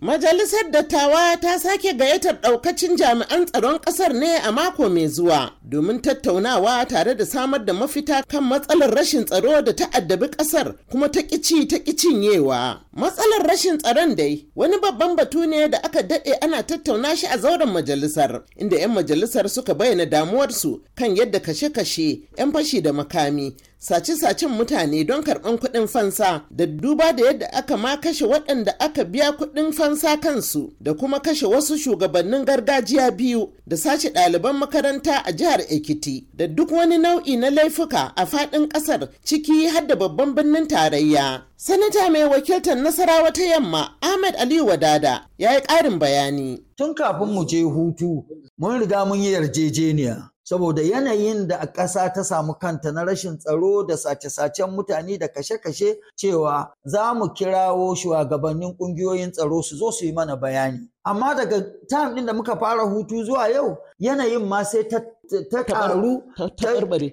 Majalisar Dattawa ta sake gayyatar ɗaukacin jami'an tsaron ƙasar ne a mako mai zuwa domin tattaunawa tare da samar da mafita kan matsalar rashin tsaro da ta addabi ƙasar kuma ta ƙici ta cinyewa. Matsalar rashin tsaron dai wani babban batu ne da aka daɗe ana tattauna shi a zauren majalisar inda 'yan majalisar suka bayyana damuwarsu kan yadda kashe-kashe 'yan fashi da makami sace-sacen mutane don karɓan kuɗin fansa da duba da yadda aka ma kashe waɗanda aka biya kuɗin fansa kansu da kuma kashe wasu shugabannin gargajiya biyu da sace ɗaliban makaranta a jihar Ekiti da duk wani nau'i na laifuka a faɗin ƙasar ciki har da babban birnin tarayya. Sanata mai wakiltar Nasarawa ta Yamma Ahmed Aliyu Wadada ya yi ƙarin bayani. Tun kafin mu je hutu mun riga mun yi yarjejeniya saboda yanayin da a ƙasa ta samu kanta na rashin tsaro da sace-sacen mutane da kashe-kashe cewa za mu kirawo shugabannin ƙungiyoyin tsaro su zo su yi mana bayani. Amma daga time ɗin da muka fara hutu zuwa yau yanayin ma sai ta ta ƙaru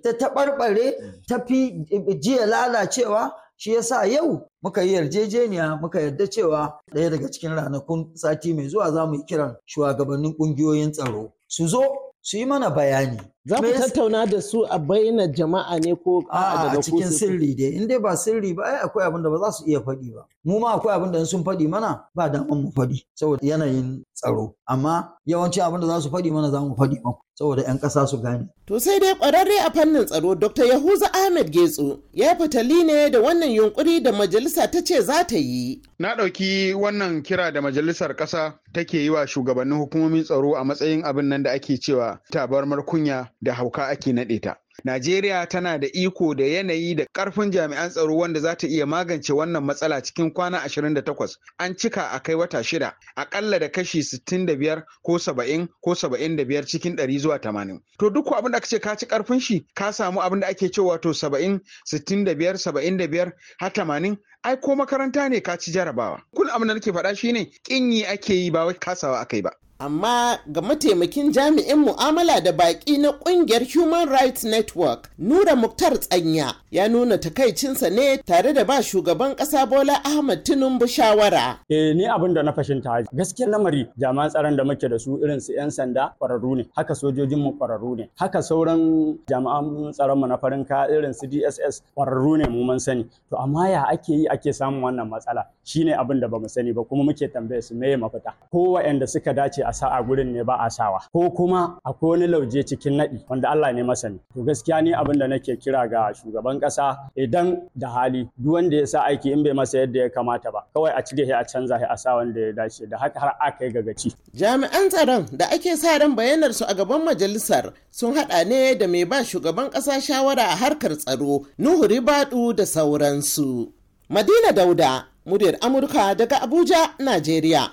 ta taɓarɓare ta fi jiya lalacewa. Shi yasa yau muka yi yarjejeniya muka yarda cewa ɗaya daga cikin ranakun sati mai zuwa za mu yi kiran shugabannin ƙungiyoyin tsaro su zo su yi mana bayani. Za ku tattauna da su a bayyana jama'a ne ko a a cikin sirri dai in dai ba sirri ba ai akwai abin da ba za su iya faɗi ba. Mu ma akwai abin da sun faɗi mana ba daman mu faɗi saboda yanayin tsaro. Amma yawanci abin da za su faɗi mana za mu faɗi maku saboda 'yan ƙasa su gane. To sai dai ƙwararre a fannin tsaro Dr. Yahuza Ahmed Getso ya fitali ne da wannan yunkuri da majalisa ta ce za ta yi. Na ɗauki wannan kira da majalisar ƙasa take yi wa shugabannin hukumomin tsaro a matsayin abin nan da ake cewa tabarmar kunya da hauka ake naɗe ta. Najeriya tana da iko da yanayi da ƙarfin jami'an tsaro wanda za ta iya magance wannan matsala cikin kwana 28 an cika a kai wata shida akalla da kashi 65 ko 70 ko 75 cikin 100 zuwa 80. To duk abin da aka ce ka ci ƙarfin shi ka samu abin da ake cewa to 70 65 75 har 80 ai ko makaranta ne ka ci jarabawa. Kun abin da nake faɗa shine ƙinyi ake yi ba wai kasawa aka yi ba. Amma ga mataimakin jami'in mu'amala da baƙi na ƙungiyar human rights network nura muktar tsanya ya nuna takaicinsa ne tare da ba shugaban ƙasa bola ahmad tinubu shawara. Eh ni abin da na fashinta gaskiyar lamari jami'an tsaron da muke da su irin su 'yan sanda ƙwararru ne haka sojojin mu ƙwararru ne haka sauran jami'an tsaron mu na farin ka irin su dss ƙwararru ne mu mun sani. To amma ya ake yi ake samun wannan matsala? Shine abin da ba mu sani ba kuma muke tambaye su meye mafita? Ko waɗanda suka dace a sa a gurin ne ba a sawa. Ko kuma akwai wani lauje cikin naɗi wanda Allah ne masani. To gaskiya ni abin da nake kira ga shugaban ƙasa idan da hali duk wanda ya sa aiki in bai masa yadda ya kamata ba kawai a cire shi a canza shi a sa wanda ya dace da haka har aka yi gagaci jami'an tsaron da ake sa ran bayanar su a gaban majalisar sun haɗa ne da mai ba shugaban ƙasa shawara a harkar tsaro Nuhu Ribadu da sauransu. Madina Dauda muryar Amurka daga Abuja Najeriya.